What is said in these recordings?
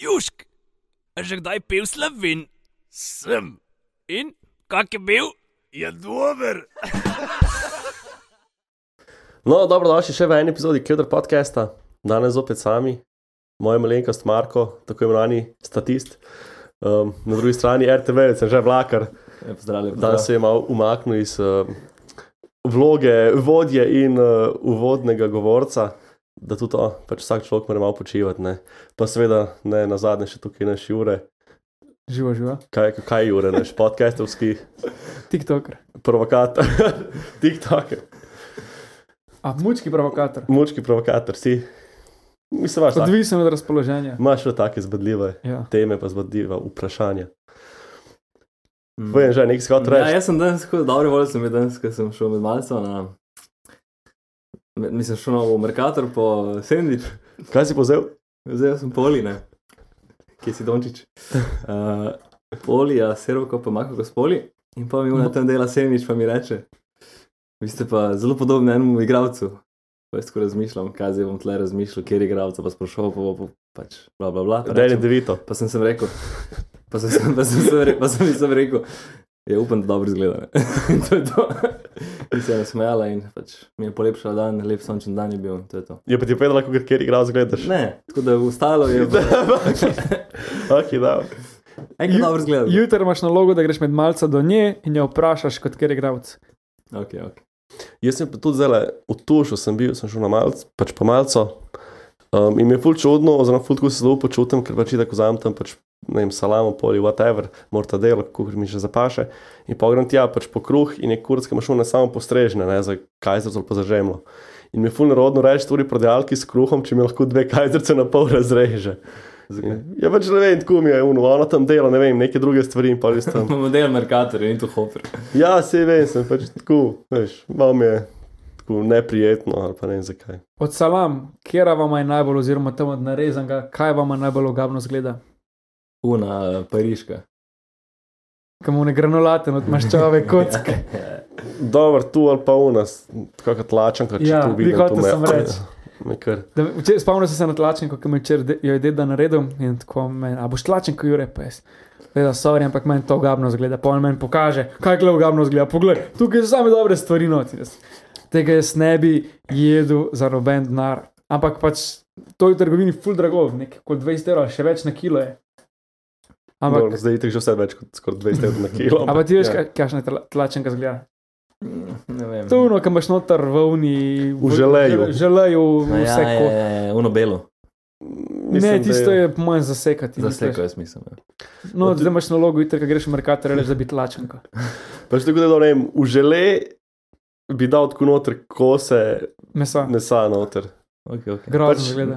Južk, a že kdaj pil slovin? Sem. In kak je bil? Je dober. No, dobrodošli še v eni epizodi Keder podcasta. Danes zopet sami, moj malenkost Marko, tako imenovani statist. Um, na drugi strani RTV, sem že vlakar. Ja, pozdravljen. Danes se je malo umaknil iz uh, vloge vodje in uh, uvodnega govorca, da tudi to, pač vsak človek mora malo počivati. Ne. Pa seveda ne na zadnje še tukaj naš Jure. Živo, živo. Kaj, kaj je Jure, naš podcastovski TikToker. provokator, TikToker, A, mučki provokator. mučki provokator, si. Mislim, imaš, tak, Odvisen od razpoloženja. imaš še take zbadljive Ja. teme, pa zbadljiva vprašanja. Mm. Povem že, nekaj hotel Ja, jaz sem danes tako dobro volil, sem danes, ker sem šel med malce na. Mislim, šel na Merkator po sendvič, Kaj si pozel? vzel sem poli, ne, kje si Dončič. Uh, poli, a servoko pa mako s poli in pa mi na tem dela sendvič, pa mi reče, vi ste pa zelo podobni enemu igralcu. Pa jaz tako razmišljam, kaj zdaj bom tle razmišljal, kjer je igralca, pa sprašoval, pa, pa, pač bla bla bla. pa rečem- Devito. Pa sem, sem rekel, pa sem, sem, pa sem, sem, re, pa sem, sem rekel, je upam, da dobro izgleda. ne." In to je to. In se je nasmejala in pač mi je polepšala dan, lep sončen dan je bil. in To je to. Je pa ti povedala, kako kjer igral zgledaš? Ne, tako da ostalo je. ok, da. Enkrat Ju- dobro izgleda. Jutri imaš nalogo, da greš med malce do nje in jo vprašaš, kot ker je igralec. Okay, okay. Jaz sem pa tudi v tušu, sem bil, sem šel na malce, pač po malco. Um, in mi je ful čudno, oziroma ful tako se zelo počutim, ker pač tako vzamem tam pač, vem, salamo, poli, whatever, mortadelo, kako mi že zapaše. In pogrem tja pač po kruh in je kurska mašuna samo postrežna, ne za kajzerco ali pa za žemlo. In mi je ful narodno reči, tudi prodajalki s kruhom, če mi lahko dve kajzerce na pol razreže. Zakaj? Ja, pač ne vem, tako mi je, uno, ona tam dela, ne vem, neke druge stvari in pa res tam. Imamo del Merkatorja in tu hofer. Ja, se vem, sem pač tako, veš, malo mi je tako neprijetno, ali pa ne vem zakaj. Od salam, kje vam je najbolj, oziroma tam od narezanega, kaj vam najbolj ogabno zgleda? Una eh, pariška. Kam ne granulaten od maščave kocke. Dobro, tu ali pa u nas, kakšna tlačanka, če Ja, tu hotel tu me- sem kar. Da, vče- Spomnim se na tlačenko, ki me je včeraj de- jo je deda naredil in tako meni, a boš tlačenko, Jure, pa jaz. Gleda, sorry, ampak meni to ogabno zgleda. Pa on meni pokaže, kaj gleda ogabno zgleda. Poglej, tukaj so same dobre stvari noti. Tega jaz ne bi jedel za noben denar. Ampak pač to je v trgovini full drago, nekaj kot 20 evrov, še več na kilo je. Ampak, Dobro, zdaj je že vse več kot skoraj 20 evrov na kilo. a pa ti veš, ja. ja. kakšna tla- tlačenka zgleda. Ne vem. To je ono, kam imaš noter v uni. V želeju. Želeju, No, ja, vse je, ko. je, je, uno belo. Ne, tisto je po mojem zasekati. Zaseko, jaz mislim. Ja. No, zdaj imaš nalogo, ko greš v Merkator, reči, da bi tlačenko. Pač tako da, ne vem, v žele bi dal tako noter kose Mesa. mesa noter. Okay, okay. Grozno Pač- zgleda.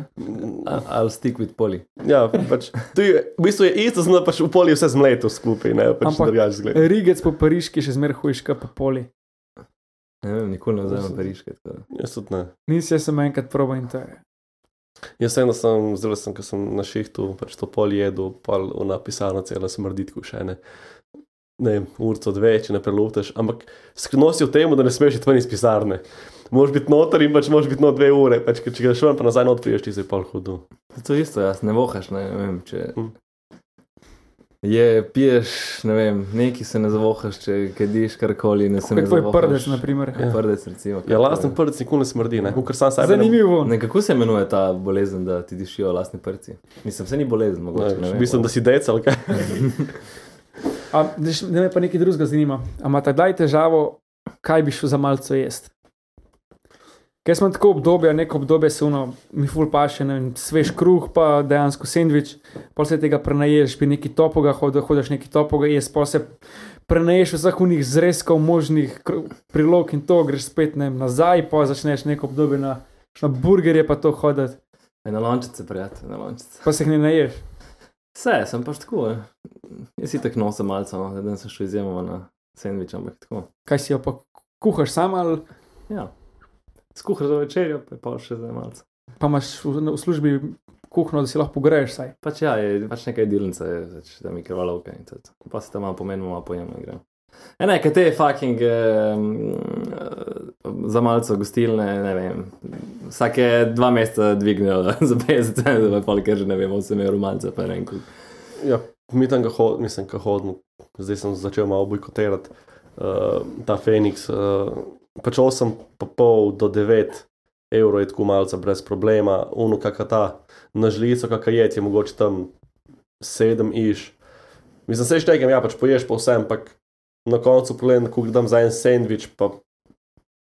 I'll stick with poli. Ja, pač, je, v bistvu je isto, samo da pač v polju vse zmleto skupaj, ne, pač Ampak- drugače zgleda. Rigec po pariški še zmeraj hujška po poli. Ne vem, nikoli ne vzamem pariške. Jaz tudi ne. Nisi jaz sem enkrat proba in to je. Jaz sem, da sem, zdaj sem, ko sem na šihtu, pač to pol jedu, pa na pisarno celo smrdi, ko še ne. Ne vem, urco dve, če ne prelutaš, ampak skrivnost je v tem, da ne smeš iti ven iz pisarne. Moš biti noter in pač moš biti no dve ure, pač, ker če greš ven, pa nazaj not priješ, ti se pol hudo. To je isto, jaz ne vohaš, ne, ne vem, če Mm. je, piješ, ne vem, neki se ne zavohaš, če kadiš karkoli, ne se ne Kot tvoj prdec, na primer. Ja. Prdec, recimo. Ja, lasten prc nikoli ne smrdi, ne, ker sam sebe. Zanimivo. Ne, kako se imenuje ta bolezen, da ti dišijo lastni prci? Mislim, se ni bolezen, mogoče. Ne, Ne, vem, mislim, da si dec ali kaj. A, ne me pa nekaj drugega zanima. A ima tedaj težavo, kaj bi šel za malce jesti? Ker smo tako obdobje, neko obdobje se uno, mi ful paše, ne svež kruh, pa dejansko sendvič, pa se tega prenaješ, bi neki topoga hodil, hodiš neki topoga jesti, pa se prenaješ vseh unih zrezkov, možnih prilog in to, greš spet ne nazaj, pa začneš neko obdobje na, na burgerje pa to hoditi, Na lončice, prijatelj, na lončice. pa se jih ne naješ. Vse, sem pač tako. eh. Jaz si tako nosim malce, no, da sem šel izjemoma na sendvič, ampak tako. Kaj si jo pa kuhaš sam ali Ja. Skuhaš za večerjo, pa je pa še za malce. pa imaš v, v službi kuhno, da si lahko pogreješ saj. Pač ja, je pač nekaj delnice, pač, da mi krvalovka in to. je to. Pa se tam malo pomenimo, malo pojemo in gremo. E, ne, kaj te fucking um, za malce gostilne, ne vem. Vsake dva meseca dvignejo za 50 centov, pa ker že ne vem, 8 evrov malce, pa ne vem. Ja, mi tam ga hod, mislim, ka hodimo, zdaj sem začel malo bojkotirati uh, ta Feniks. Uh, pač 8 pa pol do 9 evrov je tako malce brez problema, uno kakva ta na žlico, kakva je, je mogoče tam 7 iš. Mislim, se štegem, ja, pač poješ pa vsem, ampak na koncu pogledam, ko dam za en sendvič, pa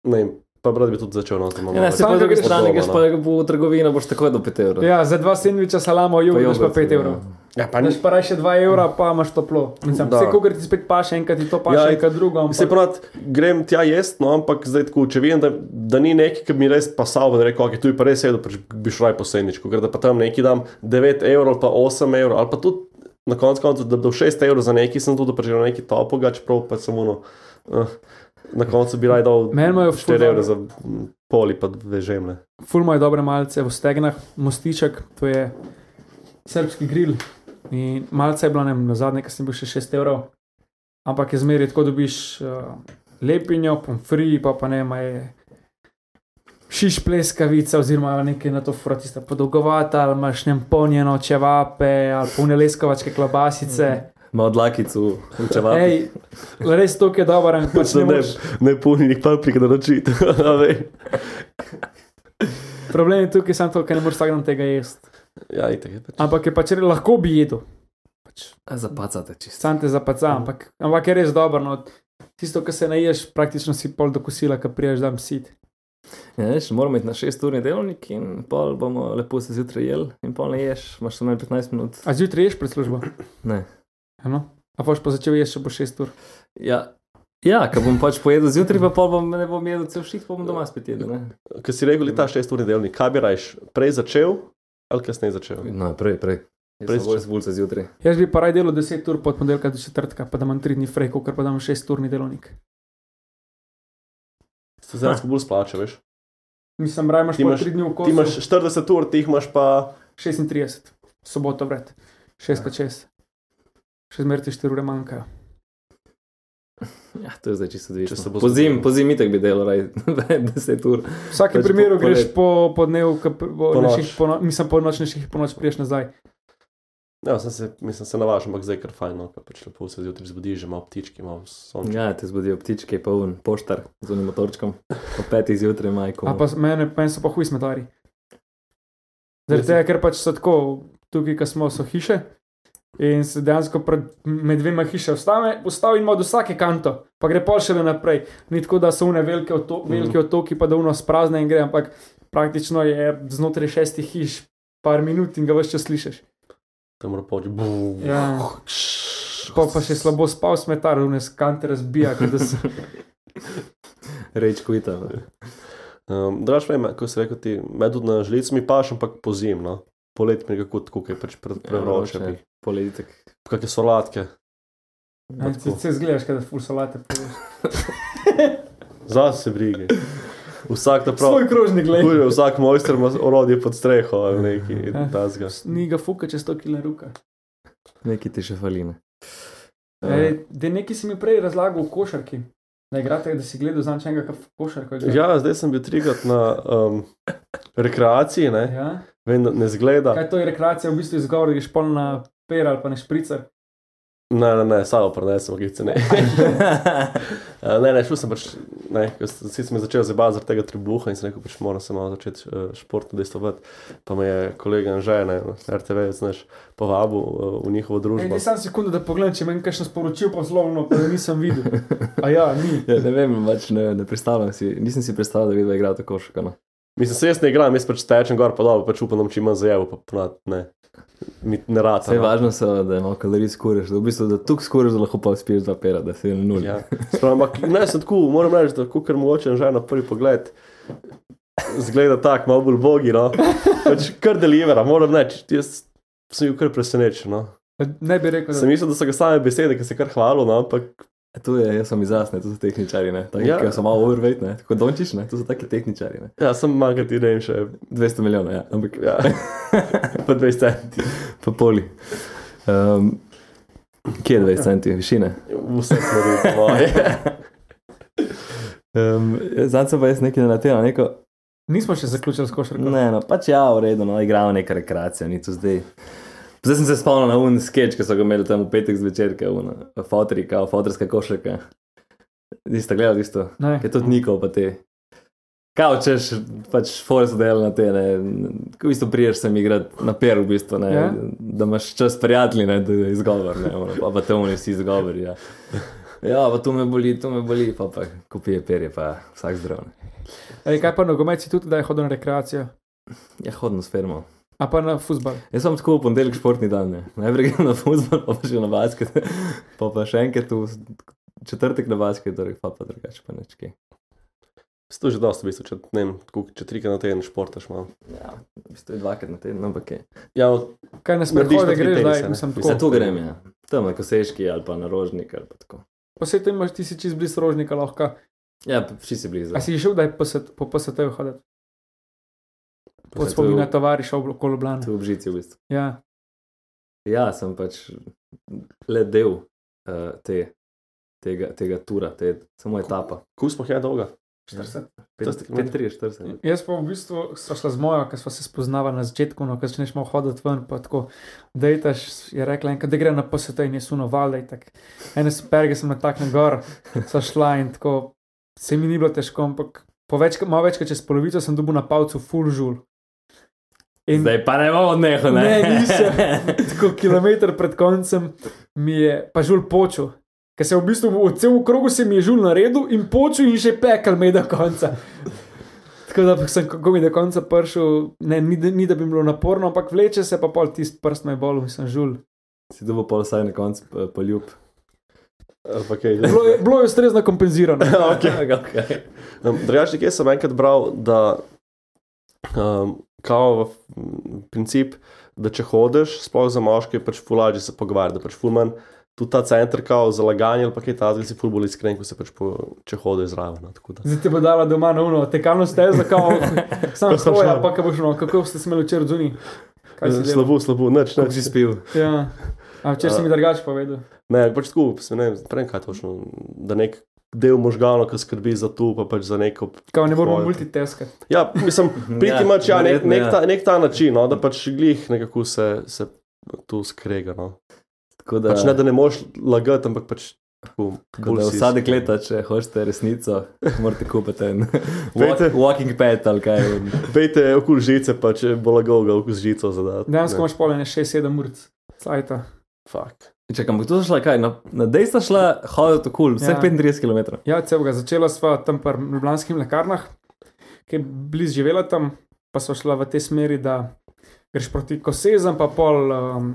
ne vem, pa brad bi tudi začel na tem. Ja, ne, se pa da drugi greš strani, greš pa v trgovino, boš takoj do 5 evrov. Ja, za dva sendviča salamo, jugo, daš pa 5 evrov. Ja, pa Daš pa raje 2 evra, pa imaš toplo. Mislim, Da. vse, ko ti spet paše, enkrat ti to paše, Ja, ja, enkrat drugo. Se Ampak, pravi, grem tja jesti, no, ampak zdaj tako, če vem, da, da ni neki, ki bi mi res pasal, da rekel, ok, tu je pa res pač bi šel po seničku, ker da pa tam neki dam 9 evrov ali pa 8 evrov, ali pa tudi na koncu koncu, da do 6 evrov za neki sem tudi pač neki topoga, čeprav pa samo no, uh, na koncu bi raj dal Meni imajo 4 evre za mm, poli pa dve žemlje. Ful imajo dobre malce v stegnah, mostiček, to je srpski grill. In malce je bilo, ne vem, na zadnje, ki sem bil še 6 evrov. Ampak je zmeraj tako, dobiš uh, lepinjo, pomfri, pa pa ne je šiš pleskavica, oziroma nekaj na to furotista podolgovata, ali imaš ne polnjeno čevape, ali polne leskovačke klobasice. Ma odlakicu, učevati. Ej, res to je dobro, pač ne Ne, ne polnih paprika naročiti. a veš. Problem je tukaj samo to, ker ne moreš vsak dan tega jesti. ja, itak je pač. Ampak je pač re- lahko bi jedel. Pač, Zapacate čisto. Sam te zapaca, ampak, ampak je res dobro. No. Tisto, kar se naješ, praktično si pol do kosila, ki priješ dan sit. Ja, veš, moramo iti na 6 urni delovnik in pol bomo lepo se zjutraj jedli in pol ne ješ, imaš samo 15 minut. A zjutraj ješ pred službo? Ne. Ano? A boš pa začel jesti, če bo 6 ur. Ja, ja ker bom pač pojedel zjutraj, pa bom, ne bom jedel cel šit, pa bom doma spet jedel. Ker si rekel, ta 6 urni delnik, kaj bi rajš, prej začel ali kasneje začel? No, prej, prej. Prej si- sem bolj zvulce zjutraj. Jaz bi pa raj delal 10 ur pod ponedeljka do četrtka, pa da imam 3 dni frejko, ker pa da imam 6 urni delovnik. Se zdaj bolj splača, veš. Mislim, raj imaš Ti pa imaš- 3 dni v Ti kosu. imaš 40 ur, ti jih imaš pa 36, soboto vred, 6 kot 6. Še zmeraj ti 4 ure manjkajo. Ja, to je zdaj čisto Če se odvisno. bo Po zim, zgodilo. po zim itek bi delal, raj 10 ur. V vsakem Pač primeru po- greš po, po dnevu, ko po, Po neših, po, no, mislim, po noč neših, po noč priješ nazaj. Ja, sem se, mislim, se navažam, ampak zdaj je kar fajn, no, ker pač lepo se zjutraj zbudiš, že malo ptički, malo sonček. Ja, te zbudijo ptičke, poln poštar z unim motorčkom. Po petih zjutraj, majko. A pa mene, meni so pa huj smetari. Zaradi tega, ker pač so tako, tukaj, ko smo, so hiše. In se dejansko pred, med dvema hiše ustavi, ustavi in ima od vsake kanto, pa gre pol še naprej. Ni tako, da so une velike, oto, Mhm. velike otoki, pa da uno sprazne in gre, ampak praktično je znotraj šestih hiš, par minut in ga vse čas slišiš. Tam mora poči. Ja. Pa, pa še slabo spal smetar, une skante razbija, so. Reč kvita. Um, Draž, vem, ko si rekel, ti med tudi na žlic mi paš, ampak po zim, no. Poleti mi je kako tako, kaj pač pre, prevroče. Ja, Ja, Poleditek. Kakšne solatke. Ja, Se, zgledaš, da ful salate poješ. Zase se brige. Vsak da prav. Svoj krožnik. Kurje, vsak mojster ima orodje pod streho ali nekaj Ja. Ni ga fuka čez 100 kg ruka. Neki ti še faline. Ej, Da nekaj si mi prej razlagal o košarki. Da igrate, da si gledal za enega košarka. igra. Ja, zdaj sem bil trikrat na um, rekreaciji, ne, ja. vem, da ne zgleda. Kaj to je rekreacija, v bistvu izgovor, greš pol na per ali pa na špricer. Ne, ne, ne, samo prenesem, gice ne. Uh, ne, ne, šel sem pač, ne, si sem začel zabavati zaradi tega tribuha in sem rekel, pač moram se malo začeti uh, športno dejstovati. Pa me je kolega Anže, ne, RTV, znaš, povabil uh, v njihovo družbo. daj sam sekundu, da pogledam, če meni kakšno sporočil poslovno, pa nisem videl. A ja, ni. Ja, ne vem, pač ne, ne predstavljam si, nisem si predstavljal, da bi igral tako šokano. Mislim, se jaz ne igram, jaz pač tečem gor pa dol, pač upam, da čim manj zajeval, pa ponad ne. Mi ne rata. Vse je no. važno, so, da je malo kalorij skuriš, da v bistvu da tukaj skuriš, da lahko pa uspeš dva pera, da si na nuli. Ja. Sprav, ampak ne, sem tako, moram reči, da kar mogoče že na prvi pogled zgleda tako, malo bolj bogi, no. Pač kar delivera, moram reči, jaz sem bil kar presenečen, no. Ne bi rekel, Sem da mislil, da so ga same besede, ki se kar hvalo, no, ampak E, Tu je, jaz sem izjasnil, to so tehničari, ne. Taki, Ja. ki so malo overweight, ne. Tako dončiš, ne. To so taki tehničari, ne. ja, sem manjka ti ne vem še, 200 milijonov, ja. Ampak ja, pa 20 centi. pa poli. Um, Kje je 20 centi višine? Vse po moje. Um, Zdaj sem pa jaz nekaj naletela, neko. Nismo še zaključili s košarko. Ne, no, pač ja, v redu, no, igramo neka rekreacija, ni to zdaj. Zdaj sem se spomnil na un sketch, ki so ga imeli tam v petek zvečer, fotorika, fotorska košarka. Niste gledali isto? Ne. Je tudi Nikov pa te. Kao češ, pač force del na te, ne. Ko v bistvu priješ sem igrati na per, v bistvu, ne. Ja. Da imaš čas prijatelji, ne, da je izgovor, ne. ono, Pa, pa te oni vsi izgovori, ja. Ja, pa tu me boli, tu me boli, pa pa kupije perje, pa vsak zdrav. Ne. Ej, kaj pa nogomet si tudi, da je hodil na rekreacijo? Ja, hodno s firmo. A pa na futbal. Jaz sem tako v ponedeljek športni dan, ne. Najprej grem na futbol, pa, pa še na basket, pa pa še enkrat v četrtek na basket, torej pa pa drugače pa nečki. To je že dosti, v bistvu, če, ne vem, tako, če trikrat na teden športaš malo. Ja, v bistvu je dvakrat na teden, ampak je. Ja, Kaj nas pa tri greš mislim, Vse tako. tu grem, ja. Tam na koseški ali pa na rožnik ali pa tako. Pa se ti imaš, ti si čez blizu rožnika lahko. Ja, pa vsi si blizu. A si šel, da je po PST-ju hoditi? Pod Vse spomina tu- tovariša okoli Ljubljana. Tu v Bžici v bistvu. Ja. Ja, sem pač le del uh, te, tega, tega tura, te, samo etapa. kus pa je dolga. 40. 35-40. Jaz pa v bistvu sva šla z mojo, ker sva se spoznala na začetku, no, ker začneš malo hoditi ven, pa tako, dejtaš, je rekla, enkrat, da gre na PST in je suno valjda, tako, ene sperge sem nataknil gor, sva šla in tako, se mi ni bilo težko, ampak po več, malo več kot čez polovico sem dobil na palcu full žul. In Zdaj pa ne bomo odnehali, ne? Ne, nisem. tako kilometr pred koncem mi je pa žul počel. Ker se v bistvu v celem krogu se mi je žul naredil in počel in že pekel me do konca. Tako da sem, ko mi do konca prišel, ne, ni, ni da bi bilo naporno, ampak vleče se pa pol tisti prst me bolj, mislim, žul. Si dobil pol vsaj na koncu eh, poljub. Kaj. Bilo je, bilo je ustrezno kompenzirano. okay. okay. Um, Drugače, nekje sem enkrat bral, da um, kao v princip, da če hodiš, sploh za moške, je pač fulaži se pogovarjati, da pač fulman. Tudi ta center, kao za laganje, ali pa kaj ta zgolj si fulbol iskren, ko se pač po, če hodiš zraven. No. Zdaj ti bo dala doma na uno, tekalno stezo, kao, sam sem šel. pa kaj boš no, kako ste smeli včeraj zunaj? Si delal? Slabo, slabo, nič, Kako si spil? Ja. A včeraj si mi drugače povedal. Ne, pač tako, se ne vem, prej kaj točno, da nek del možganov, ki skrbi za to, pa pač za neko. Kao ne moramo multitaskati. Ja, mislim, priti Ja, imaš ja, nek, nek, ja. ta, nek ta način, no, da pač glih nekako se, se tu skrega. No. Tako da, Pač ne, da ne moreš lagati, ampak pač tako. da vsa dekleta, če hočete resnico, morate kupiti en Pejte. walk, walking pad ali kaj. Pejte okoli žice, pa če bo lagal ga okoli žico zadati. Dejansko imaš pol ne 6-7 ur, cajta. Fak. Čakaj, ampak tu so šla kaj? Na, na dejstva šla hoditi okoli, vseh Ja. 35 km. Ja, celega začela sva tam pri Ljubljanskih lekarnah, ki je blizu živela tam, pa sva šla v tej smeri, da greš proti Kosezam, pa pol um,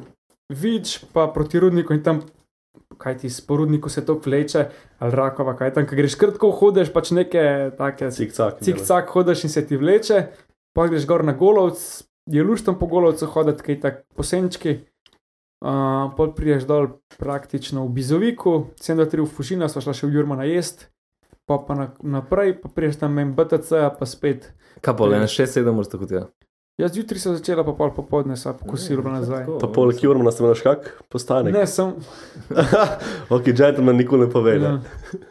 Vič, pa proti Rudniku in tam, kaj ti sporudniku se to vleče, ali rakova, kaj tam, ki greš krtko hodeš, pač neke take Cik-cak. cik-cak hodeš in se ti vleče, pa greš gor na golovc, je luštam po golovcu hoditi, kaj tak posenčki. Uh, pol priješ dol praktično v Bizoviku, 7-3 v Fužina, sva šla še v Jurma na jest, pa pa na, naprej, pa priješ tam en BTC, pa spet. Kaj pa, le na 6-7 ur tako tja. Jaz zjutraj sem začela, pa pol popoldne sva pa nazaj. Pa poleg Jurma nas imaš kak postanek. Ne, sem. ok, gentleman nikoli ne pove. Ja. Ne.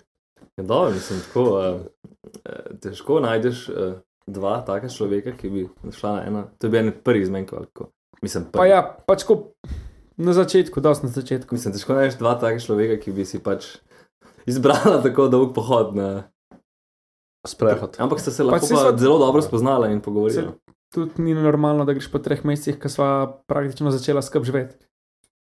Ja, dobro, mislim, tako, uh, težko najdeš uh, dva taka človeka, ki bi šla na ena. To je bil en prvi kako. Mislim, Pa prvi. ja, pač ko na začetku, dosti na začetku. Mislim, težko najdeš dva taka človeka, ki bi si pač izbrala tako dolg pohod. Na... Sprehod. Ampak ste se lahko saj pa sva- zelo dobro spoznala in pogovorila. Tudi ni normalno, da greš po treh mesecih, ko sva praktično začela skup živeti.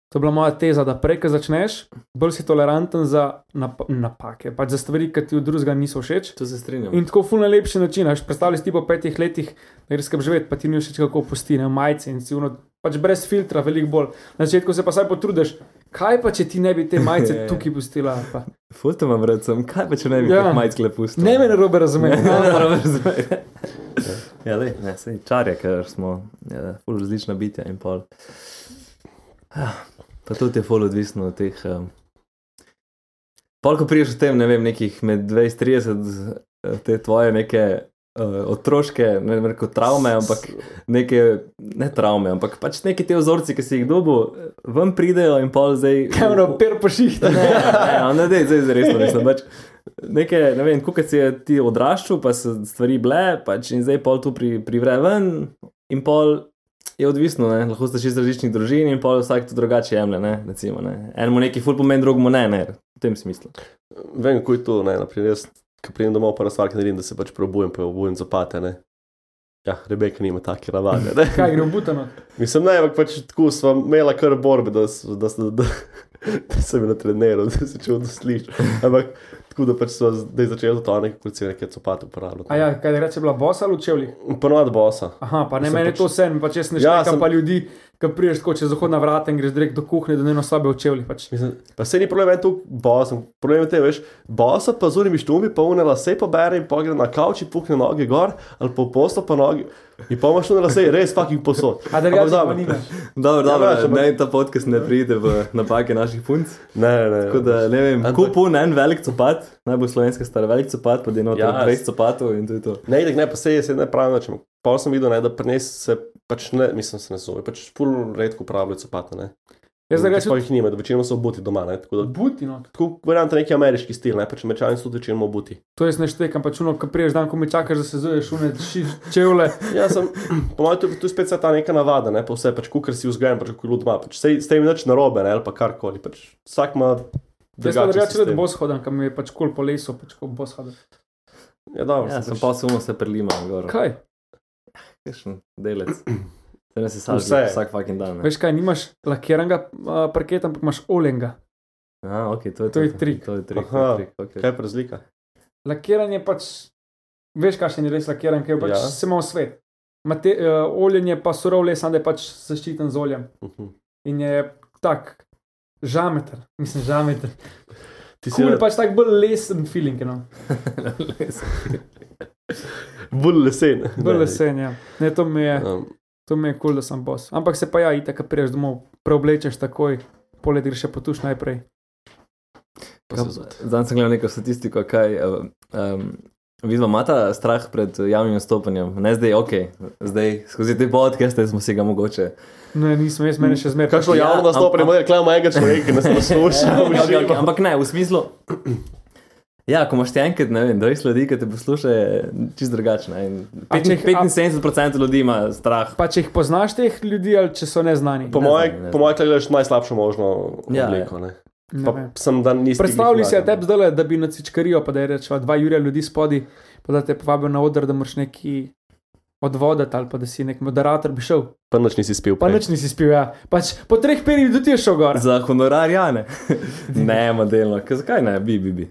To je bila moja teza, da prej, ko začneš, bolj si toleranten za nap napake, pač za stvari, ki ti od drugega niso všeč. To se strinjam. In tako ful na lepši način. Aš predstavljaj si ti po petih letih, da greš skup živeti, pa ti ni všeč kako pusti, ne majice in si uno, pač brez filtra, veliko bolj. Na začetku se pa saj potrudiš, kaj pa če ti ne bi te majice Ja. tukaj pustila. Pa. Foto imam recem, kaj pa če ne bi Ja. majc klepustil. Ne me narobe razumeti. Ne, ne, ne, razumem. Ja, lej, ne, sej čarje, ker smo ja, ful različna bitja in pol. Ja, Pa tudi je ful odvisno od teh. Um, pol, ko priješ v tem, ne vem, nekih med 20-30, te tvoje neke uh, otroške, ne vem, kot travme, ampak neke, ne travme, ampak pač neki te vzorci, ki si jih dobil, ven pridejo in pol zdaj. Kamero, per pošiht. Ne, ne, ne, ne, zdaj resno mislim. Pač, Neke, ne vem, kako si ti odraščal, pa so stvari bile, pač in zdaj pol tu pri, privre ven, in pol je odvisno, ne? lahko ste iz različnih družin, in pol vsak to drugače jemlje. Ne? Recimo, ne? Enemu neki ful pomen, drugemu ne, ne, v tem smislu. Vem, kako je to. Ne, naprimer, jaz, ko pridem domov, prva stvar, ki naredim, da se pač prebujem, pa obujem zapate. Ne. Ja, Rebeka nima take navade. ne. Kaj gre v butano? Mislim, ne, ampak pač tako smo imeli kar borbe, da, s- da, da, da, da sem na treneru, da se čudo sliši. Ampak tako da pač so zdaj začeli to neke kulcije, neke copate uporabljati. A ja, kaj da reče, bila bosa ali učevli? Ponovadi bosa. Aha, pa ne meni pač- to sen, pač jaz ne Ja, štekam sem- pa ljudi, ki priješ tako čez zahodna vrata in greš direkt do kuhne, do njeno sobe učevli. Pač. Mislim, pa se ni problem, da tu bosa. Problem je te, veš, bosa pa z unimi štumbi, pa unela se pa bere in pogre na kavč in pukne noge gor, ali pa v poslo pa noge. In pa imaš unela se res fucking posod. A da reče, dobro. nimaš. Dobro, Ja, dobro, več, ampak- ne, ta podcast ne pride v napake naših punc. Ne, ne, ne. Tako da, ne vem, Ampak- kupun en velik copat, najbolj slovenska stara velik copat, pa deno Ja, ja, 20 copatov in to je to. Ne, ne, pa se je, se ne pravi več. Pa sem videl, ne, da pri nas se pač ne, mislim, se ne zove, pač ful redko uporabljajo copate. Ne. Jaz da Pa rečem, jih nima, da večinoma so obuti doma. Ne, tako da, butino. tako varianta neki ameriški stil, ne, pač američani so večinoma obuti. To jaz ne štekam, pač uno, ko priješ dan, ko mi čakaš, da se zuješ, une ši- čevlje. Ja, sem, po mojem, tu, tu je spet vsa ta neka navada, ne, pa vse, pač kukar si vzgajen, pač kako ljud ima, pač sej- s tem nič narobe, ne, ali pa karkoli, pač vsak ima Jaz pa da sistem. bos hodam, kam je pač kul po lesu, pač ko bos hodam. Ja, dobro, Ja, sem sem pač- pa sumo se prelima gor. Kaj? Kakšen delec. Se ne se salži Vse. vsak fucking dan. ne. Veš kaj, nimaš lakiranega uh, parketa, ampak imaš olenga. A, ok, to je, To je trik. To je trik. Aha. to je trik okay. Kaj je razlika? Lakiranje pač, veš, kakšen je res lakiran, ker je pač Ja. samo svet. Mate, uh, oljenje pa surov les, da je pač zaščiten z oljem. Mhm. In je tak, žameter, mislim, žameter. Ti si pa pač tak bolj lesen feeling, no. bolj lesen. bolj lesen, ja. Ne, to mi je, Um, to mi je kul, cool, da sem bos. Ampak se pa ja, itak, ko priješ domov, preoblečeš takoj, poleg greš še potuš najprej. Zdaj sem gledal neko statistiko, kaj. Um, Vidva imata strah pred javnim nastopanjem, ne zdaj, ok, zdaj skozi te podcaste smo si ga mogoče. Ne, nisem, jaz meni še zmeraj. Kakšno Ja, javno nastopanje, ampak- moj reklam enega človeka, ki nas posluša. Okay, okay, ampak ne, v smislu. Ja, ko imaš enkrat, ne vem, 20 ljudi, ki te poslušajo, je čist drugačne. in A če jih- 75% ljudi ima strah. Pa če jih poznaš teh ljudi ali če so neznani. Po Ne mojem, znam, ne po mojem, gledaš najslabšo možno Ja, obliko. ne. Ne Pa vem. Sem dan nisi. Predstavljaj si tebi zdaj, da bi na cičkarijo, pa da je rečeva dva Jurija ljudi spodi, pa da te povabijo na oder, da moraš neki odvodati ali pa da si nek moderator bi šel. Pa noč nisi spil. Pa nič nisi spil, ja. Pač po treh perih do ti je šel gor. Za honorar, ja, ne. ne, modelno, Kaj- zakaj ne, bi, bi, bi.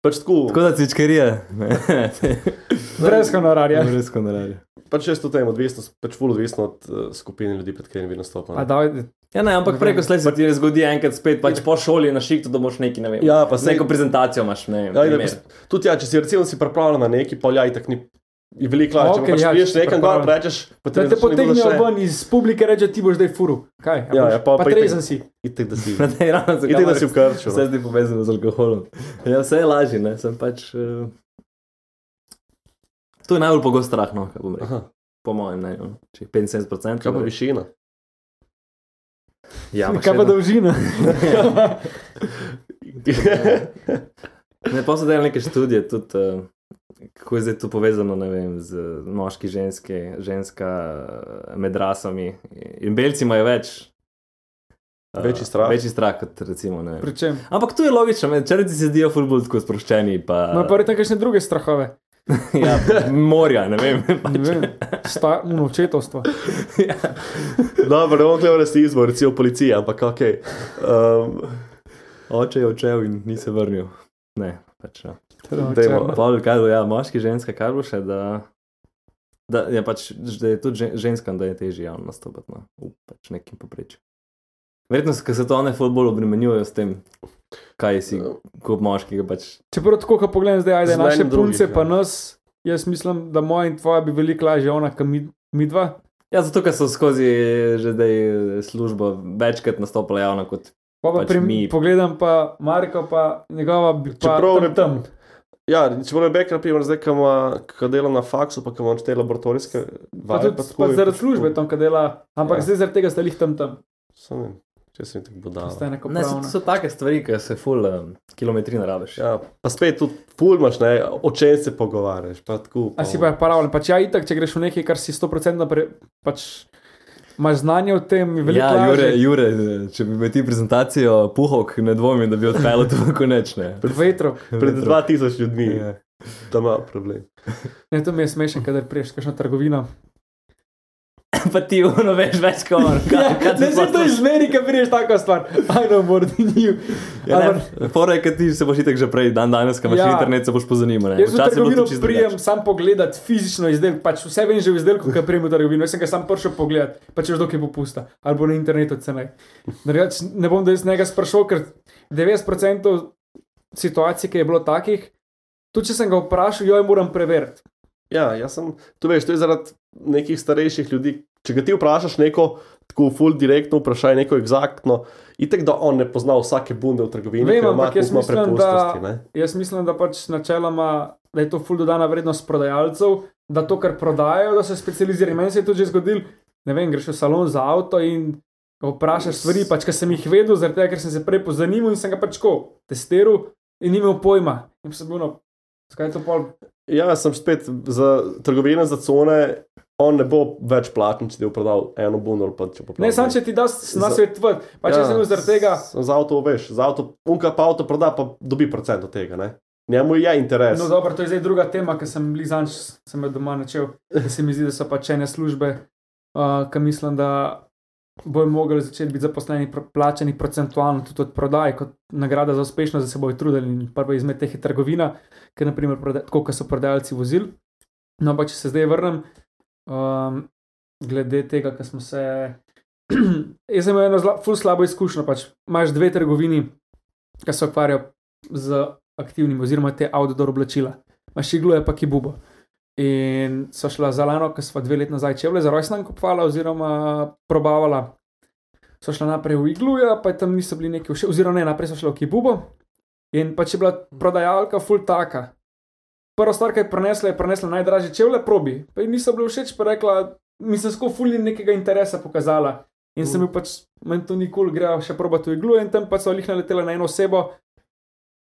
Pač tako, Tako da cičkarije. Brez honorarja. Brez honorarja. pač jaz to tem odvisno, pač ful odvisno od uh, skupine ljudi, pred katerimi nastopam. Pa da, Ja, ne, ampak preko slej se ti zgodi enkrat spet, pač po šoli na šiktu, da boš neki, ne vem. Ja, pa z sej- neko prezentacijo imaš, ne vem. Ja, primer. da, tudi ja, če si recimo si pripravljen na neki, pa ja, itak ni. Je veliko lažje, okay, pač ja, ja, si nekam gor, rečeš, pa da te potegnejo ven iz publike, reče ti boš zdaj furu. Kaj? Ja, boš- ja, pa- pa pa trezen si. Itek, da si. Na tej ravni se Itek, da si v krču. Vse no. zdaj povezano z alkoholom. Ja, vse je lažje, ne, sem pač. Uh... To je najbolj pogost strah, no, kaj bom rekel. Aha, Po mojem mnenju. no. Če je 75%. kaj pa višina? Ja, Kaj pa dolžina? Ne, pa so delali neke študije, tudi uh, kako je zdaj to povezano vem, z moški, ženski, ženska eh, med rasami. In belci imajo več. eh, Večji strah. Večji strah kot recimo. Ampak to je logično, črnci se zdijo fulbol tako sproščeni. Pa, Imajo pa verjetno kakšne druge strahove. ja, morja, ne vem. Ne Pač, vem, sta, no, očetovstvo. ja. Dobro, ne bom gledal rasizmu, recimo policije, ampak ok. Um, Oče je odšel in ni se vrnil. Ne, pač. Ja. Dajmo. Pol, kaj bo, ja, moški, ženska, kaj bo še, da, da, je pač, da je tudi žen- ženskam, da je težje javno nastopati no, v pač nekim poprečju. Verjetno, se to one ful bolj obremenjujejo s tem, kaj si kot moški. Pač, Čeprav tako, ko pogledam zdaj, ajde, naše enim drugim, punce ja. pa nas, jaz mislim, da moja in tvoja bi veliko lažje, ona, kam mi, mi dva. ja, zato, ker so skozi že zdaj službo večkrat nastopili javno kot Pa pa Pač pač mi. Pogledam pa Marko, pa njegova bi pa Čeprav tam, tam. Ja, če bo rebek, na primer, zdaj, ko delam na faksu, pa ko imam te laboratorijske Pa vaje, tudi tako pa zaradi pač službe to. tam, kaj dela, ampak Ja. zdaj zaradi tega ste jih tam tam. Samo če sem tako budal. Ste neko Ne, so, so take stvari, ki se ful um, kilometri narabiš. Ja, pa spet tudi fulmaš, ne, o čem se pogovarjaš. Pa tako, A si pa pravljen, pač ja, itak, če greš v nekaj, kar si 100% pre, pač imaš znanje o tem, je veliko Ja, lažje. Jure, Jure, če bi imel ti prezentacijo puhok, ne dvomim, da bi odpeljal to konečne. Vetro. Pred 2000 ljudmi, Ja. da ima problem. Ne, to mi je smešno, kadar priješ kakšno trgovino. pa ti ono veš več kot on. Ja, ne, se to izmeri, kad priješ tako stvar. I know more than you. Ja, Fora je, kad ti se boš itek že prej, dan danes, ko imaš Ja. internet, se boš pozanimal. Jaz v trgovino prijem sam pogledat fizično izdelek, pač vse vem že v izdelku, ki prijem v trgovino, jaz sem ga sam prišel pogledat, pa če veš, dokaj bo pusta, ali bo na internetu cenej. Drugač, ne bom da jaz njega sprašal, ker 90% situacij, ki je bilo takih, tudi če sem ga vprašal, jo moram preveriti. Ja, jaz sem, tu veš, to je zaradi nekih starejših ljudi. Če ga ti vprašaš neko tako full direktno vprašanje, neko eksaktno, itek da on ne pozna vsake bunde v trgovini, Vem, ampak jaz mislim, da- ne. Jaz mislim, da pač načeloma, da je to ful dodana vrednost prodajalcev, da to, kar prodajajo, da se specializirajo. Meni se je tudi že zgodil, ne vem, greš v salon za avto in vprašaš stvari, pač, ki sem jih vedel, zaradi tega, ker sem se prej pozanimal in sem ga pač ko testiral in ni imel pojma. In sem bil, no, skaj je to pol. Ja, sem spet za trgovine za cone. On ne bo več plačen, če ti bo prodal eno bundo ali pa če bo prodal. Ne, sam če ti daš na svet ven, pač ja, jaz sem bil zaradi tega. Za avto, veš, za avto, unka pa avto proda, pa dobi procent od tega, ne. Njemu je interes. No, dobro, to je zdaj druga tema, ki sem blizanč, sem jo doma načel. Da se mi zdi, da so pač ene službe, uh, ki mislim, da bojo mogli začeti biti zaposleni, plačani procentualno tudi od prodaje, kot nagrada za uspešnost, da se bojo trudili. In prva izmed teh je trgovina, ker naprimer, tako kot so prodajalci vozil. No, pa če se zdaj vrnem, um, glede tega, kar smo se. Jaz sem imel eno ful slabo izkušnjo. Pač imaš dve trgovini, ki se ukvarjajo z aktivnim, oziroma te outdoor oblačila. Imaš iglo, je pa kibubo. In so šla za lano, ki smo dve leti nazaj čevlje za rojstnan kupovala, oziroma probavala. So šla naprej v igluja, pa tam niso bili neki všeč, oziroma ne, naprej so šla v kibubo. In pa če bila prodajalka full taka. Prva stvar, ki je prenesla, je prenesla najdražje čevlje, probi. Pa ji niso bile všeč, pa rekla, mislim, sko fully nekega interesa pokazala. In sem bil pač, meni to nikoli gre, še probati v iglu, in tam pa so jih naletela na eno osebo,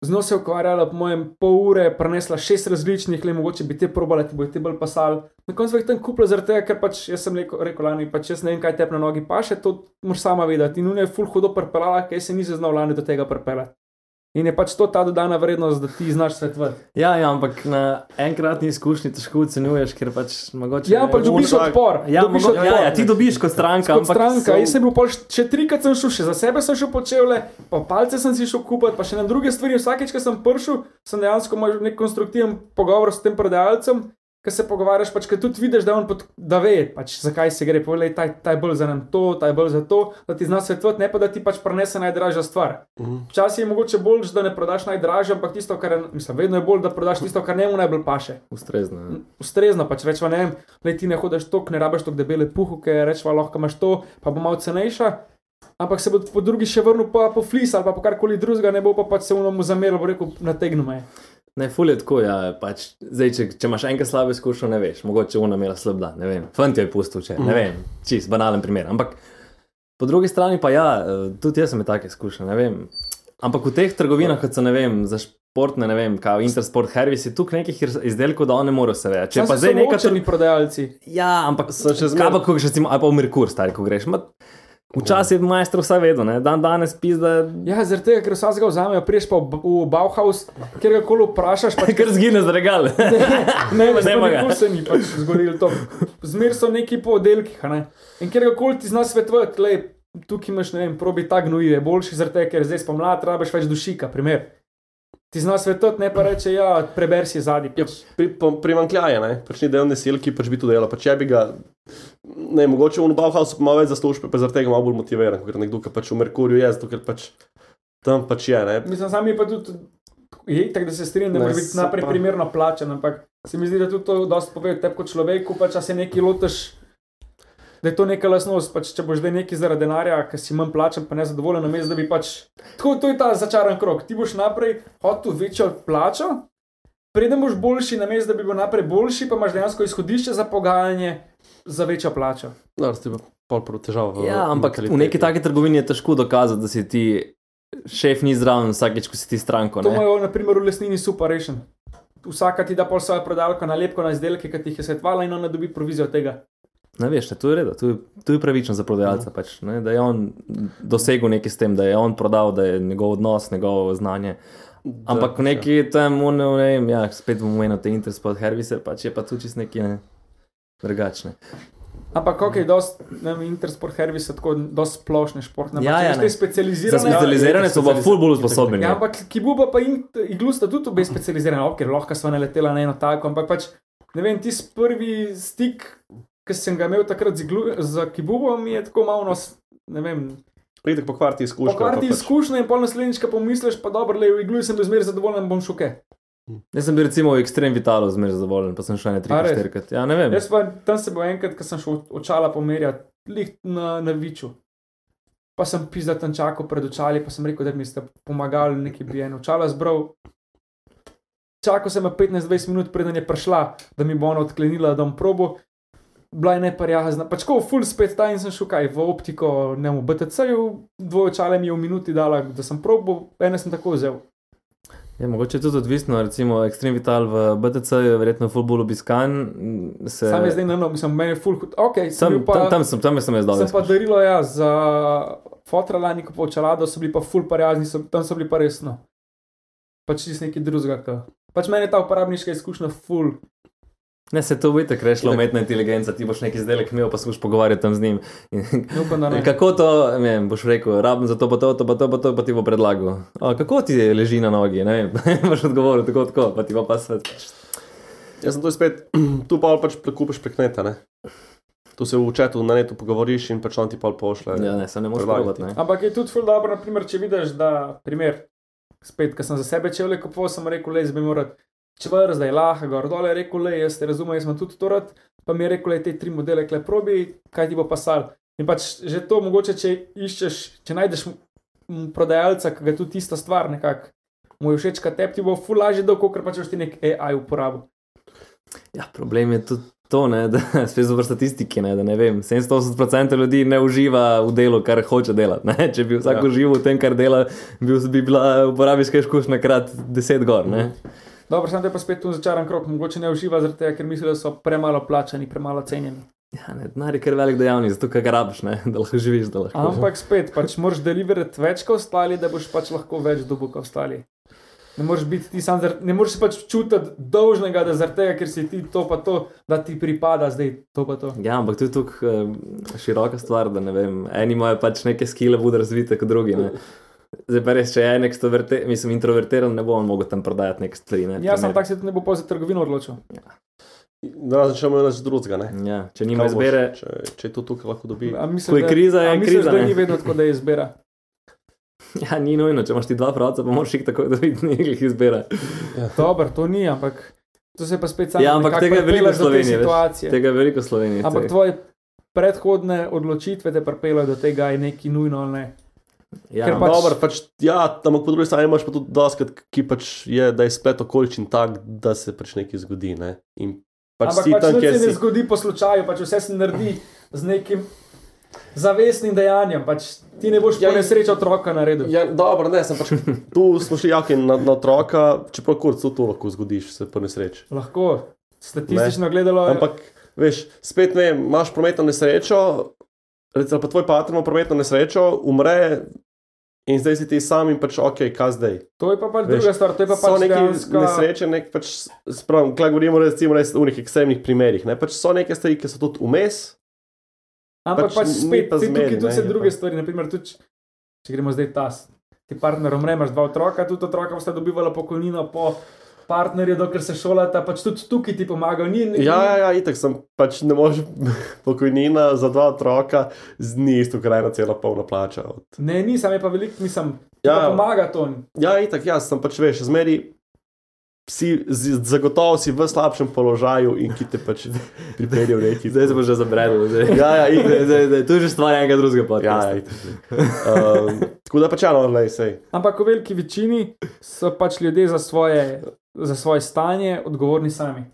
z njo se ukvarjala, po mojem, pol ure, prenesla šest različnih, le mogoče bi te probala, ti bo ti bolj pasal. Na koncu jih tam kupila zaradi tega, ker pač jaz sem rekel, rekel lani, pač jaz ne vem, kaj te na nogi paše, to moraš sama vedeti. In nune je full hudo prpelala, ker se nisem znal lani do tega prpelati. In je pač to ta dodana vrednost, da ti znaš svetovati. Ja, ja, ampak na enkratni izkušnji težko ocenjuješ, ker pač mogoče. Ja, pač dobiš odpor. Ja, dobiš mogo, ja, ja, ti dobiš kot stranka. Kot stranka, so- jaz sem bil pol še trikrat sem šel, še za sebe sem šel počevle, pa palce sem si šel kupiti, pa še na druge stvari. Vsakeč, ko sem prišel, sem dejansko imel nek konstruktiven pogovor s tem prodajalcem, ki se pogovarjaš, pač, ker tudi vidiš, da, on pot, da ve, pač, zakaj se gre. Povej, ta, ta je bolj za nam to, ta je bolj za to, da ti zna svetovati, ne pa da ti pač prenese najdražja stvar. Mhm. Včasih je mogoče bolj, da ne prodaš najdražje, ampak tisto, kar je, mislim, vedno je bolj, da prodaš tisto, kar njemu najbolj paše Ustrezno. ja. ustrezno, pač rečemo, ne vem, le ti ne hodiš tok, ne rabiš tok debele puhuke, rečemo, lahko imaš to, pa bo malo cenejša. Ampak se bo po drugi še vrnil pa po flis ali pa po karkoli drugega, ne bo pa pač se unomu zameril, bo rekel, nategnu me. Ne, ful je tako, ja, pač, zdaj, če, če imaš enkrat slabo izkušnjo, ne veš, mogoče ona imela slab dan, ne vem, fant jo je pustil, če, ne vem, čist banalen primer. Ampak po drugi strani pa ja, eh, tudi jaz sem imel take izkušnje, ne vem. Ampak v teh trgovinah, kot so, ne vem, za športne, ne vem, kao Intersport, Hervis, je tukaj nekih iz- izdelkov, da on ne more se več. Če pa zdaj neka črni prodajalci. Ja, ampak So še zmeraj- pa, ko greš, recimo, ali pa v Merkur, stari, ko greš. Ma, včasih je majster vse vedel, ne, dan danes pizda, Ja, zaradi tega, ker vsakega vzamejo, priješ pa v, v Bauhaus, kjer ga koli vprašaš, pa kar zgine z regal. ne, ne, ga. nikoli se ni pač zgodilo to. Zmer so neki po oddelkih, ne. In kjer ga koli ti zna svetovati, le tukaj imaš, ne vem, probi ta gnojil, je boljši zaradi tega, ker zdaj spomladi rabiš več dušika, primer. Ti zna svetovati, ne pa reče, ja, preber si zadnji. Ja, pri, po, primankljaje, ne, pač ni delovne sile, ki pač bi to delal. Pač če bi ga, ne, mogoče v Bauhausu ima več zaslužbe, pa zaradi tega malo bolj motiviran, kot nekdo, ki pač v Merkurju je, zato ker pač tam pač je, ne. Mislim, sam je pa tudi, je tako, da se strinjam, da mora biti se naprej pa- primerno plačen, ampak se mi zdi, da tudi to dosti pove tebi kot človeku, pač če se nekaj lotiš, da je to neka lasnost, pač če boš zdaj neki zaradi denarja, ker si manj plačen, pa nezadovoljen, namesto da bi pač, tako to je ta začaran krok, ti boš naprej hotel večjo plačo, Preden boš boljši, namesto da bi bil naprej boljši, pa imaš dejansko izhodišče za pogajanje za večjo plačo. No, ti pa pol v Ja, ampak v neki taki trgovini je težko dokazati, da si ti šef ni zraven vsakeč, ko si ti stranko. To ne. imajo naprimer v lesnini super rešen. Vsaka ti da pol svojo prodalko nalepko na izdelke, ki ti jih je svetovala in ona dobi provizijo od tega. Ne veš, ne, to je redo, to je, to je pravično za prodajalca, pač, ne, da je on dosegel nekaj s tem, da je on prodal, da je njegov odnos, njegovo znanje. Da, Ampak v neki tam, ne vem, ja, spet bomo imeli te interspot hervise, pač je pa tu čist neki ne, drugačne. Ampak ok, dost, ne Intersport Hervis je tako dosti splošne športne. Ja, ja, te ne. specializirane. Za specializirane so pa ful bolj usposobljeni. Ja, ampak Kibuba pa in iglu sta tudi obe specializirani, ok, lahko sva naletela na eno tako, ampak pač, ne vem, tisti prvi stik, ki sem ga imel takrat z, iglu, z Kibubom, mi je tako malo, nos, ne vem, Pridek pokvarti izkušnjo. pokvarti pa pač- izkušnje in pol naslednjič, ko pomisliš, pa dobro, le v iglu sem bil zmeraj zadovoljen, bom šuke. Jaz sem bil recimo v ekstrem vitalu zmeraj zadovoljen, pa sem šel ne A res? 3-4krat. Ja, ne vem. Jaz pa tam se bo enkrat, ko sem šel očala pomerjati, lih na, na viču. Pa sem pizda tam čakal pred očali, pa sem rekel, da mi ste pomagali, neki bi eno očala zbral. Čakal sem 15-20 minut, preden je prišla, da mi bo ona odklenila, da bom probo. Bila je neprijazna, pač ko full spet ta in sem šel kaj v optiko, ne v BTC-ju, dvoje očale mi je v minuti dala, da sem probo, ene sem tako vzel. Je mogoče tudi odvisno, recimo ekstrem vital v BTC je verjetno ful bolj obiskan. Se, Sam je zdaj na novo, mislim, meni je full hud. Ok, sem bil pa. tam, tam, sem, tam sem jaz dal. Sem pa darilo ja, za fotra lani, ko pa očalado so bili pa full parjazni, so, tam so bili pa resno. Pač čist nekaj drugega. Pač meni je ta uporabniška izkušnja full. Ne, se to je šlo Itak. umetna inteligenca, ti boš neki izdelek imel, pa se boš pogovarjal tam z njim. In, da ne. kako to, ne vem, boš rekel, rabim za to, pa to, to, pa to, pa to, pa ti bo predlagal. O, kako ti leži na nogi, ne vem, boš odgovoril tako, tako, pa ti bo pa svet. Jaz sem tu spet, tu pa pač prekupiš prek neta. Ne? Tu se v četu na netu pogovoriš in pač on ti pol pošle. Ja, ne, se ne moreš ne. Ampak je tudi full dobro, naprimer, če vidiš, da, primer, spet, ko sem za sebe čevlje kupoval, sem rekel, le, zdaj bi moral čevlje, zdaj lahko, gor dol, je rekel, le, jaz te razumem, jaz sem tudi to rad, pa mi je rekel, le, te tri modele, kle probi, kaj ti bo pasal. In pač že to mogoče, če iščeš, če najdeš prodajalca, ki ga tudi tista stvar nekako. Mu je všeč, kaj ti bo ful lažje dol, kot pa če boš ti nek AI uporabil. Ja, problem je tudi to, ne, da spet zopr statistiki, ne, da ne vem, 70% ljudi ne uživa v delu, kar hoče delati. Ne. Če bi vsak Ja. užival v tem, kar dela, bi, bi bila uporabniška izkušnja krat 10 gor. Ne. Dobro, sem te pa spet tu začaran krok, mogoče ne uživa zaradi tega, ker misli, da so premalo plačani, premalo cenjeni. Ja, ne, denar je kar velik dejavnik, zato ga rabiš, ne, da lahko živiš. Da lahko. Ampak spet, pač moraš deliverati več kot ostali, da boš pač lahko več dobil kot ostali. Ne moreš biti ti sam, ne moreš se pač čutiti dolžnega, da zaradi tega, ker si ti to pa to, da ti pripada zdaj to pa to. Ja, ampak to je tako uh, široka stvar, da ne vem. Eni imajo pač neke skile, bodo razvite kot drugi. Ne. Zdaj pa res, če je ekstrovertiran, mislim, introvertiran, ne bo on mogel tam prodajati neke stvari. Ne, Jaz sem primer. tak se tudi ne bo za trgovino odločil. Razen če imajo nič drugega. Ne? Ja, če nima Kaj boš, izbere, Če, če to tukaj lahko dobi. A misliš, Ko je kriza, a je misliš, kriza, ne? ni vedno tako, da je izbira. ja, ni nujno, če imaš ti dva pravca, pa moraš jih tako dobiti, nekaj izbira. Dobro, to ni, ampak to se pa spet samo Ja, ampak tega je veliko v Sloveniji, veš. Tega je veliko v Sloveniji. Ampak tvoje predhodne odločitve te pripeljejo do tega, je neki nujno ali ne. Ja, ker Pa, pač- Dobro, pač, ja, ampak po drugi strani imaš pa tudi doskrat, ki pač je, da je splet okoličin tak, da se pač nekaj zgodi. Ne? In pač Ampak si pač tam, se ne si. zgodi po slučaju, pač vse se naredi z nekim zavestnim dejanjem. Pač ti ne boš Ja, ja, nesreči otroka naredil. Ja. Ja, dobro, ne, sem pač tu smo šli jaki na, na otroka, čeprav kurc to lahko zgodiš, se po nesreči. Lahko, statistično ne. gledalo, Ampak, veš, spet ne, vem, imaš prometno nesrečo, recimo pa tvoj partner ima prometno nesrečo, umre in zdaj si ti sam in pač ok, kaj zdaj. to je pa pač Veš, druga stvar, to je pa pač neki dejansko. nesreče, nek pač, spravim, kaj govorimo recimo res v nekih ekstremnih primerih, ne, pač so neke stvari, ki so tudi vmes, Ampak pač pač, spet, pa pa tukaj zmeri, tudi ne, se druge pa- stvari, naprimer tudi, če- gremo zdaj tas. Ti partner umre, imaš dva otroka, tudi otroka sta dobivala pokojnino po partnerju, dokler se šolata, pač tudi tukaj ti pomagajo. Ni, ni, Ja, ja, ja, itek sem pač ne moreš pokojnina za dva otroka z ni isto, kar ena cela polna plača. Od... Ne, nisem je pa veliko, mislim, Ja. ja. pomaga to. Ja, itek, jaz sem pač veš, zmeri. Si z- zagotovo si v slabšem položaju in ki te pač pripelje v neki. Zdaj se bo že zabredel. Zdaj. Ja, ja, Zdaj, itak. zdaj, zdaj, to je že stvar enega drugega Ja, podcasta. ja, itak. um, tako da pač ja, no, lej, sej. Ampak v veliki večini so pač ljudje za svoje, za svoje stanje odgovorni sami.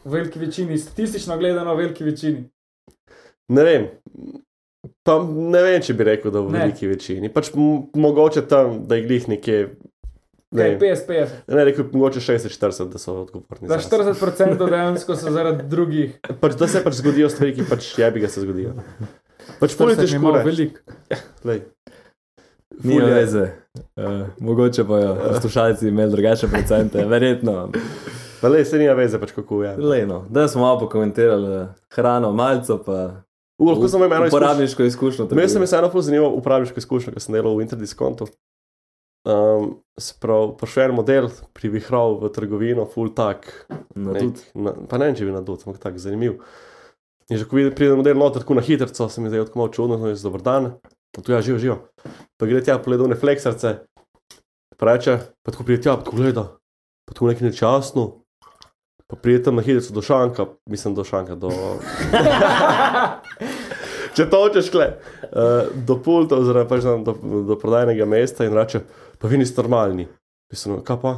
V veliki večini, statistično gledano, v veliki večini. Ne vem. Pa ne vem, če bi rekel, da v Ne. veliki večini. Pač mogoče tam, da je glih nekje. Ne, Kaj, vem. 50-50. ne rekel, mogoče 60-40, da so odgovorni. Za zase. 40% dejansko so zaradi drugih. Pač, da se pač zgodijo stvari, ki pač jebi ga se zgodijo. Pač poli 40 je težko veliko. Lej. Ni veze. Uh, mogoče bojo poslušalci imeli drugačne procente, verjetno. Pa le, se nima veze, pač kako je. Lejno, da smo malo pokomentirali eh, hrano, malce pa U, lahko sem imel eno izkušnjo. uporabniško izkušnjo. Meni se je vseeno zelo zanimivo upravniško izkušnjo, ker sem delal v interdiskontu. Um, Sprav, prišel en model, privihral v trgovino, full tak. No, nek- tudi. na, pa ne vem, če bi na dot, ampak tako zanimiv. In že ko vidim, pride model noter, tako na hitro, se mi zdaj tako malo čudno, no, je dober dan. Pa tu ja, živo, živo. Pa gre tja, pogleda one fleksarce, pa reče, pa tako pride tja, pa tako gleda, pa tako nekaj nečasno. Pa pride tam na hitro do šanka, mislim do šanka, do... Če to hočeš, kle, uh, do pulta, oziroma pač do, do prodajnega mesta in reče, pa vi niste normalni. Mislim, kaj pa?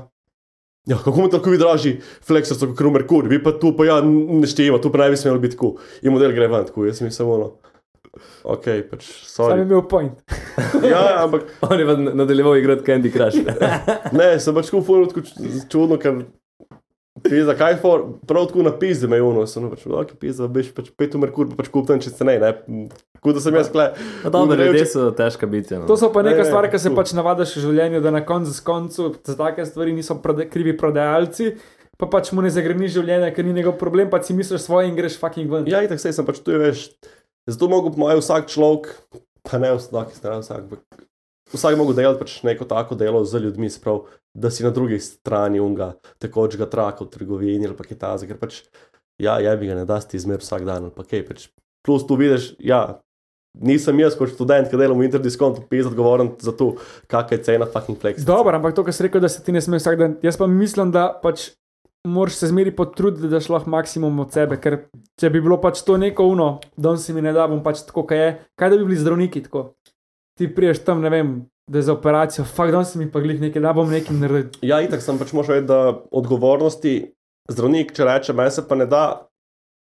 Ja, kako mi tako vi draži, fleksor, kot Merkur, vi pa tu pa ja ne štejemo, tu pa naj bi smelo biti tako. In model gre ven, tako, jaz sem samo ono. Ok, pač, Sam je sorry. imel point. Ja, ampak On je pa nadaljeval igrati Candy Crush. ne, sem pač tako fulno tako čudno, ker ti zakaj for, prav tako me je ono, sem pač, ok, pizda, biš pač pet v Merkur, pa pač kupim, če se ne, ne. Tako da sem jaz kle. Dobro, ljudje so težka bitja. No. To so pa Ne, neka ne, stvar, ki se pač navadaš v življenju, da na koncu, koncu za take stvari niso prode, krivi prodajalci, pa pač mu ne zagreniš življenja, ker ni njegov problem, pa si misliš svoje in greš fucking ven. Ja, in tako sem pač tu, veš, zato mogo po mojem vsak človek, pa ne vsak, ne vsak, ampak vsak mogo delati pač neko tako delo z ljudmi, sprav, da si na drugi strani unga, tekočega traka v trgovini ali pa kaj taze, ker pač, ja, ja bi ga ne dasti izmer vsak dan ali pa kaj, pač, plus tu vidiš, ja, nisem jaz kot študent, ki delam v interdiskontu, pes odgovoren za to, kakšna je cena fucking flex. Dobro, ampak to, kar si rekel, da se ti ne smeš vsak dan. Jaz pa mislim, da pač moraš se zmeri potruditi, da lahko maksimum od sebe. Ker če bi bilo pač to neko uno, da si mi ne da, bom pač tako, kaj je. Kaj da bi bili zdravniki tako? Ti priješ tam, ne vem, da je za operacijo, fakt, da si mi pa glih nekaj, da bom nekaj naredil. Ja, itak sem pač moral vedeti, da odgovornosti zdravnik, če reče, meni se pa ne da,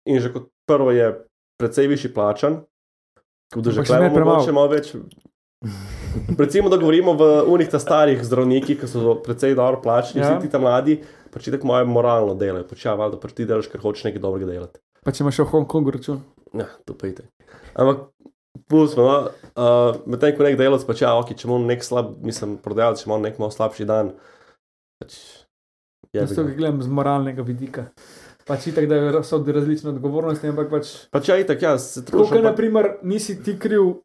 in že kot prvo je precej višji plačan, kot da že mogoče malo več. Recimo, da govorimo v unih ta starih zdravnikih, ki so precej dobro plačani, Ja. vsi ti tam mladi, pač tako moje moralno delajo, pač ja, valjda, pač ti delaš, ker hočeš nekaj dobrega delati. Pa če imaš še v Hongkongu račun. Ja, to ide. Ampak, pustimo, no, uh, medtem ko nek delavec, pač ja, ok, če imamo nek slab, mislim, prodajalec, če imamo nek malo slabši dan, pač. Jaz to gledam z moralnega vidika. Pač itak, da so različne odgovornosti, ampak pač. Pač ja, itak, ja, se Tako, tako ker naprimer nisi ti kriv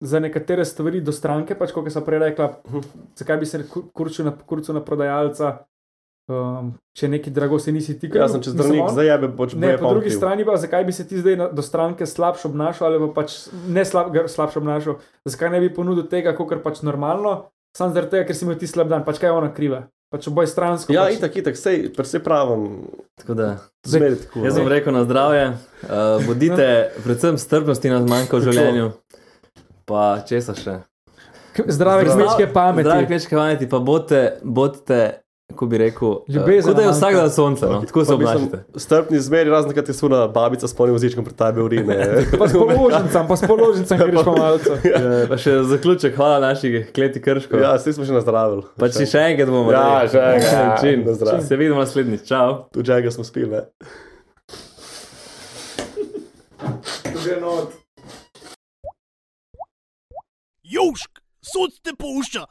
za nekatere stvari do stranke, pač kot sem prej rekla, Mhm. zakaj bi se kur- kurčil na, kurčil na prodajalca, um, če neki drago se nisi ti kriv. Jaz sem čez zdravnik, zdaj je pač Ne, po drugi strani pa, zakaj bi se ti zdaj na, do stranke slabše obnašal, ali pa pač ne slab, slabše obnašal, zakaj ne bi ponudil tega, kot pač normalno, samo zaradi tega, ker si imel ti slab dan, pač kaj je ona kriva. Pač oboj stransko. Ja, pač, itak, itak, sej, pač se pravim, Tako da, zmeri tako. jaz no. bom rekel na zdravje. Uh, bodite, predvsem strpnosti nas manjka v življenju. Pa česa še? Zdrave Zdrav- kmečke pameti. Zdrave kmečke pameti, pa bodite, bodite kako bi rekel, eh, Ljubezen kot da je vsak dan sonce, no? tako se obnašate. Strpni zmeri, razen kad je suna babica s polnim vozičkom pred tebe urine. Pa s položnicam, pa s položnicam greš pa malce. Ja, pa še zaključek, hvala naši kleti krško. ja, tem smo že nazdravili. Pa če še enkrat bomo Ja, še enkrat. Na zdravje. Se vidimo naslednjič, čau. Tu čega smo spili, ne? Južk, sod te pušča,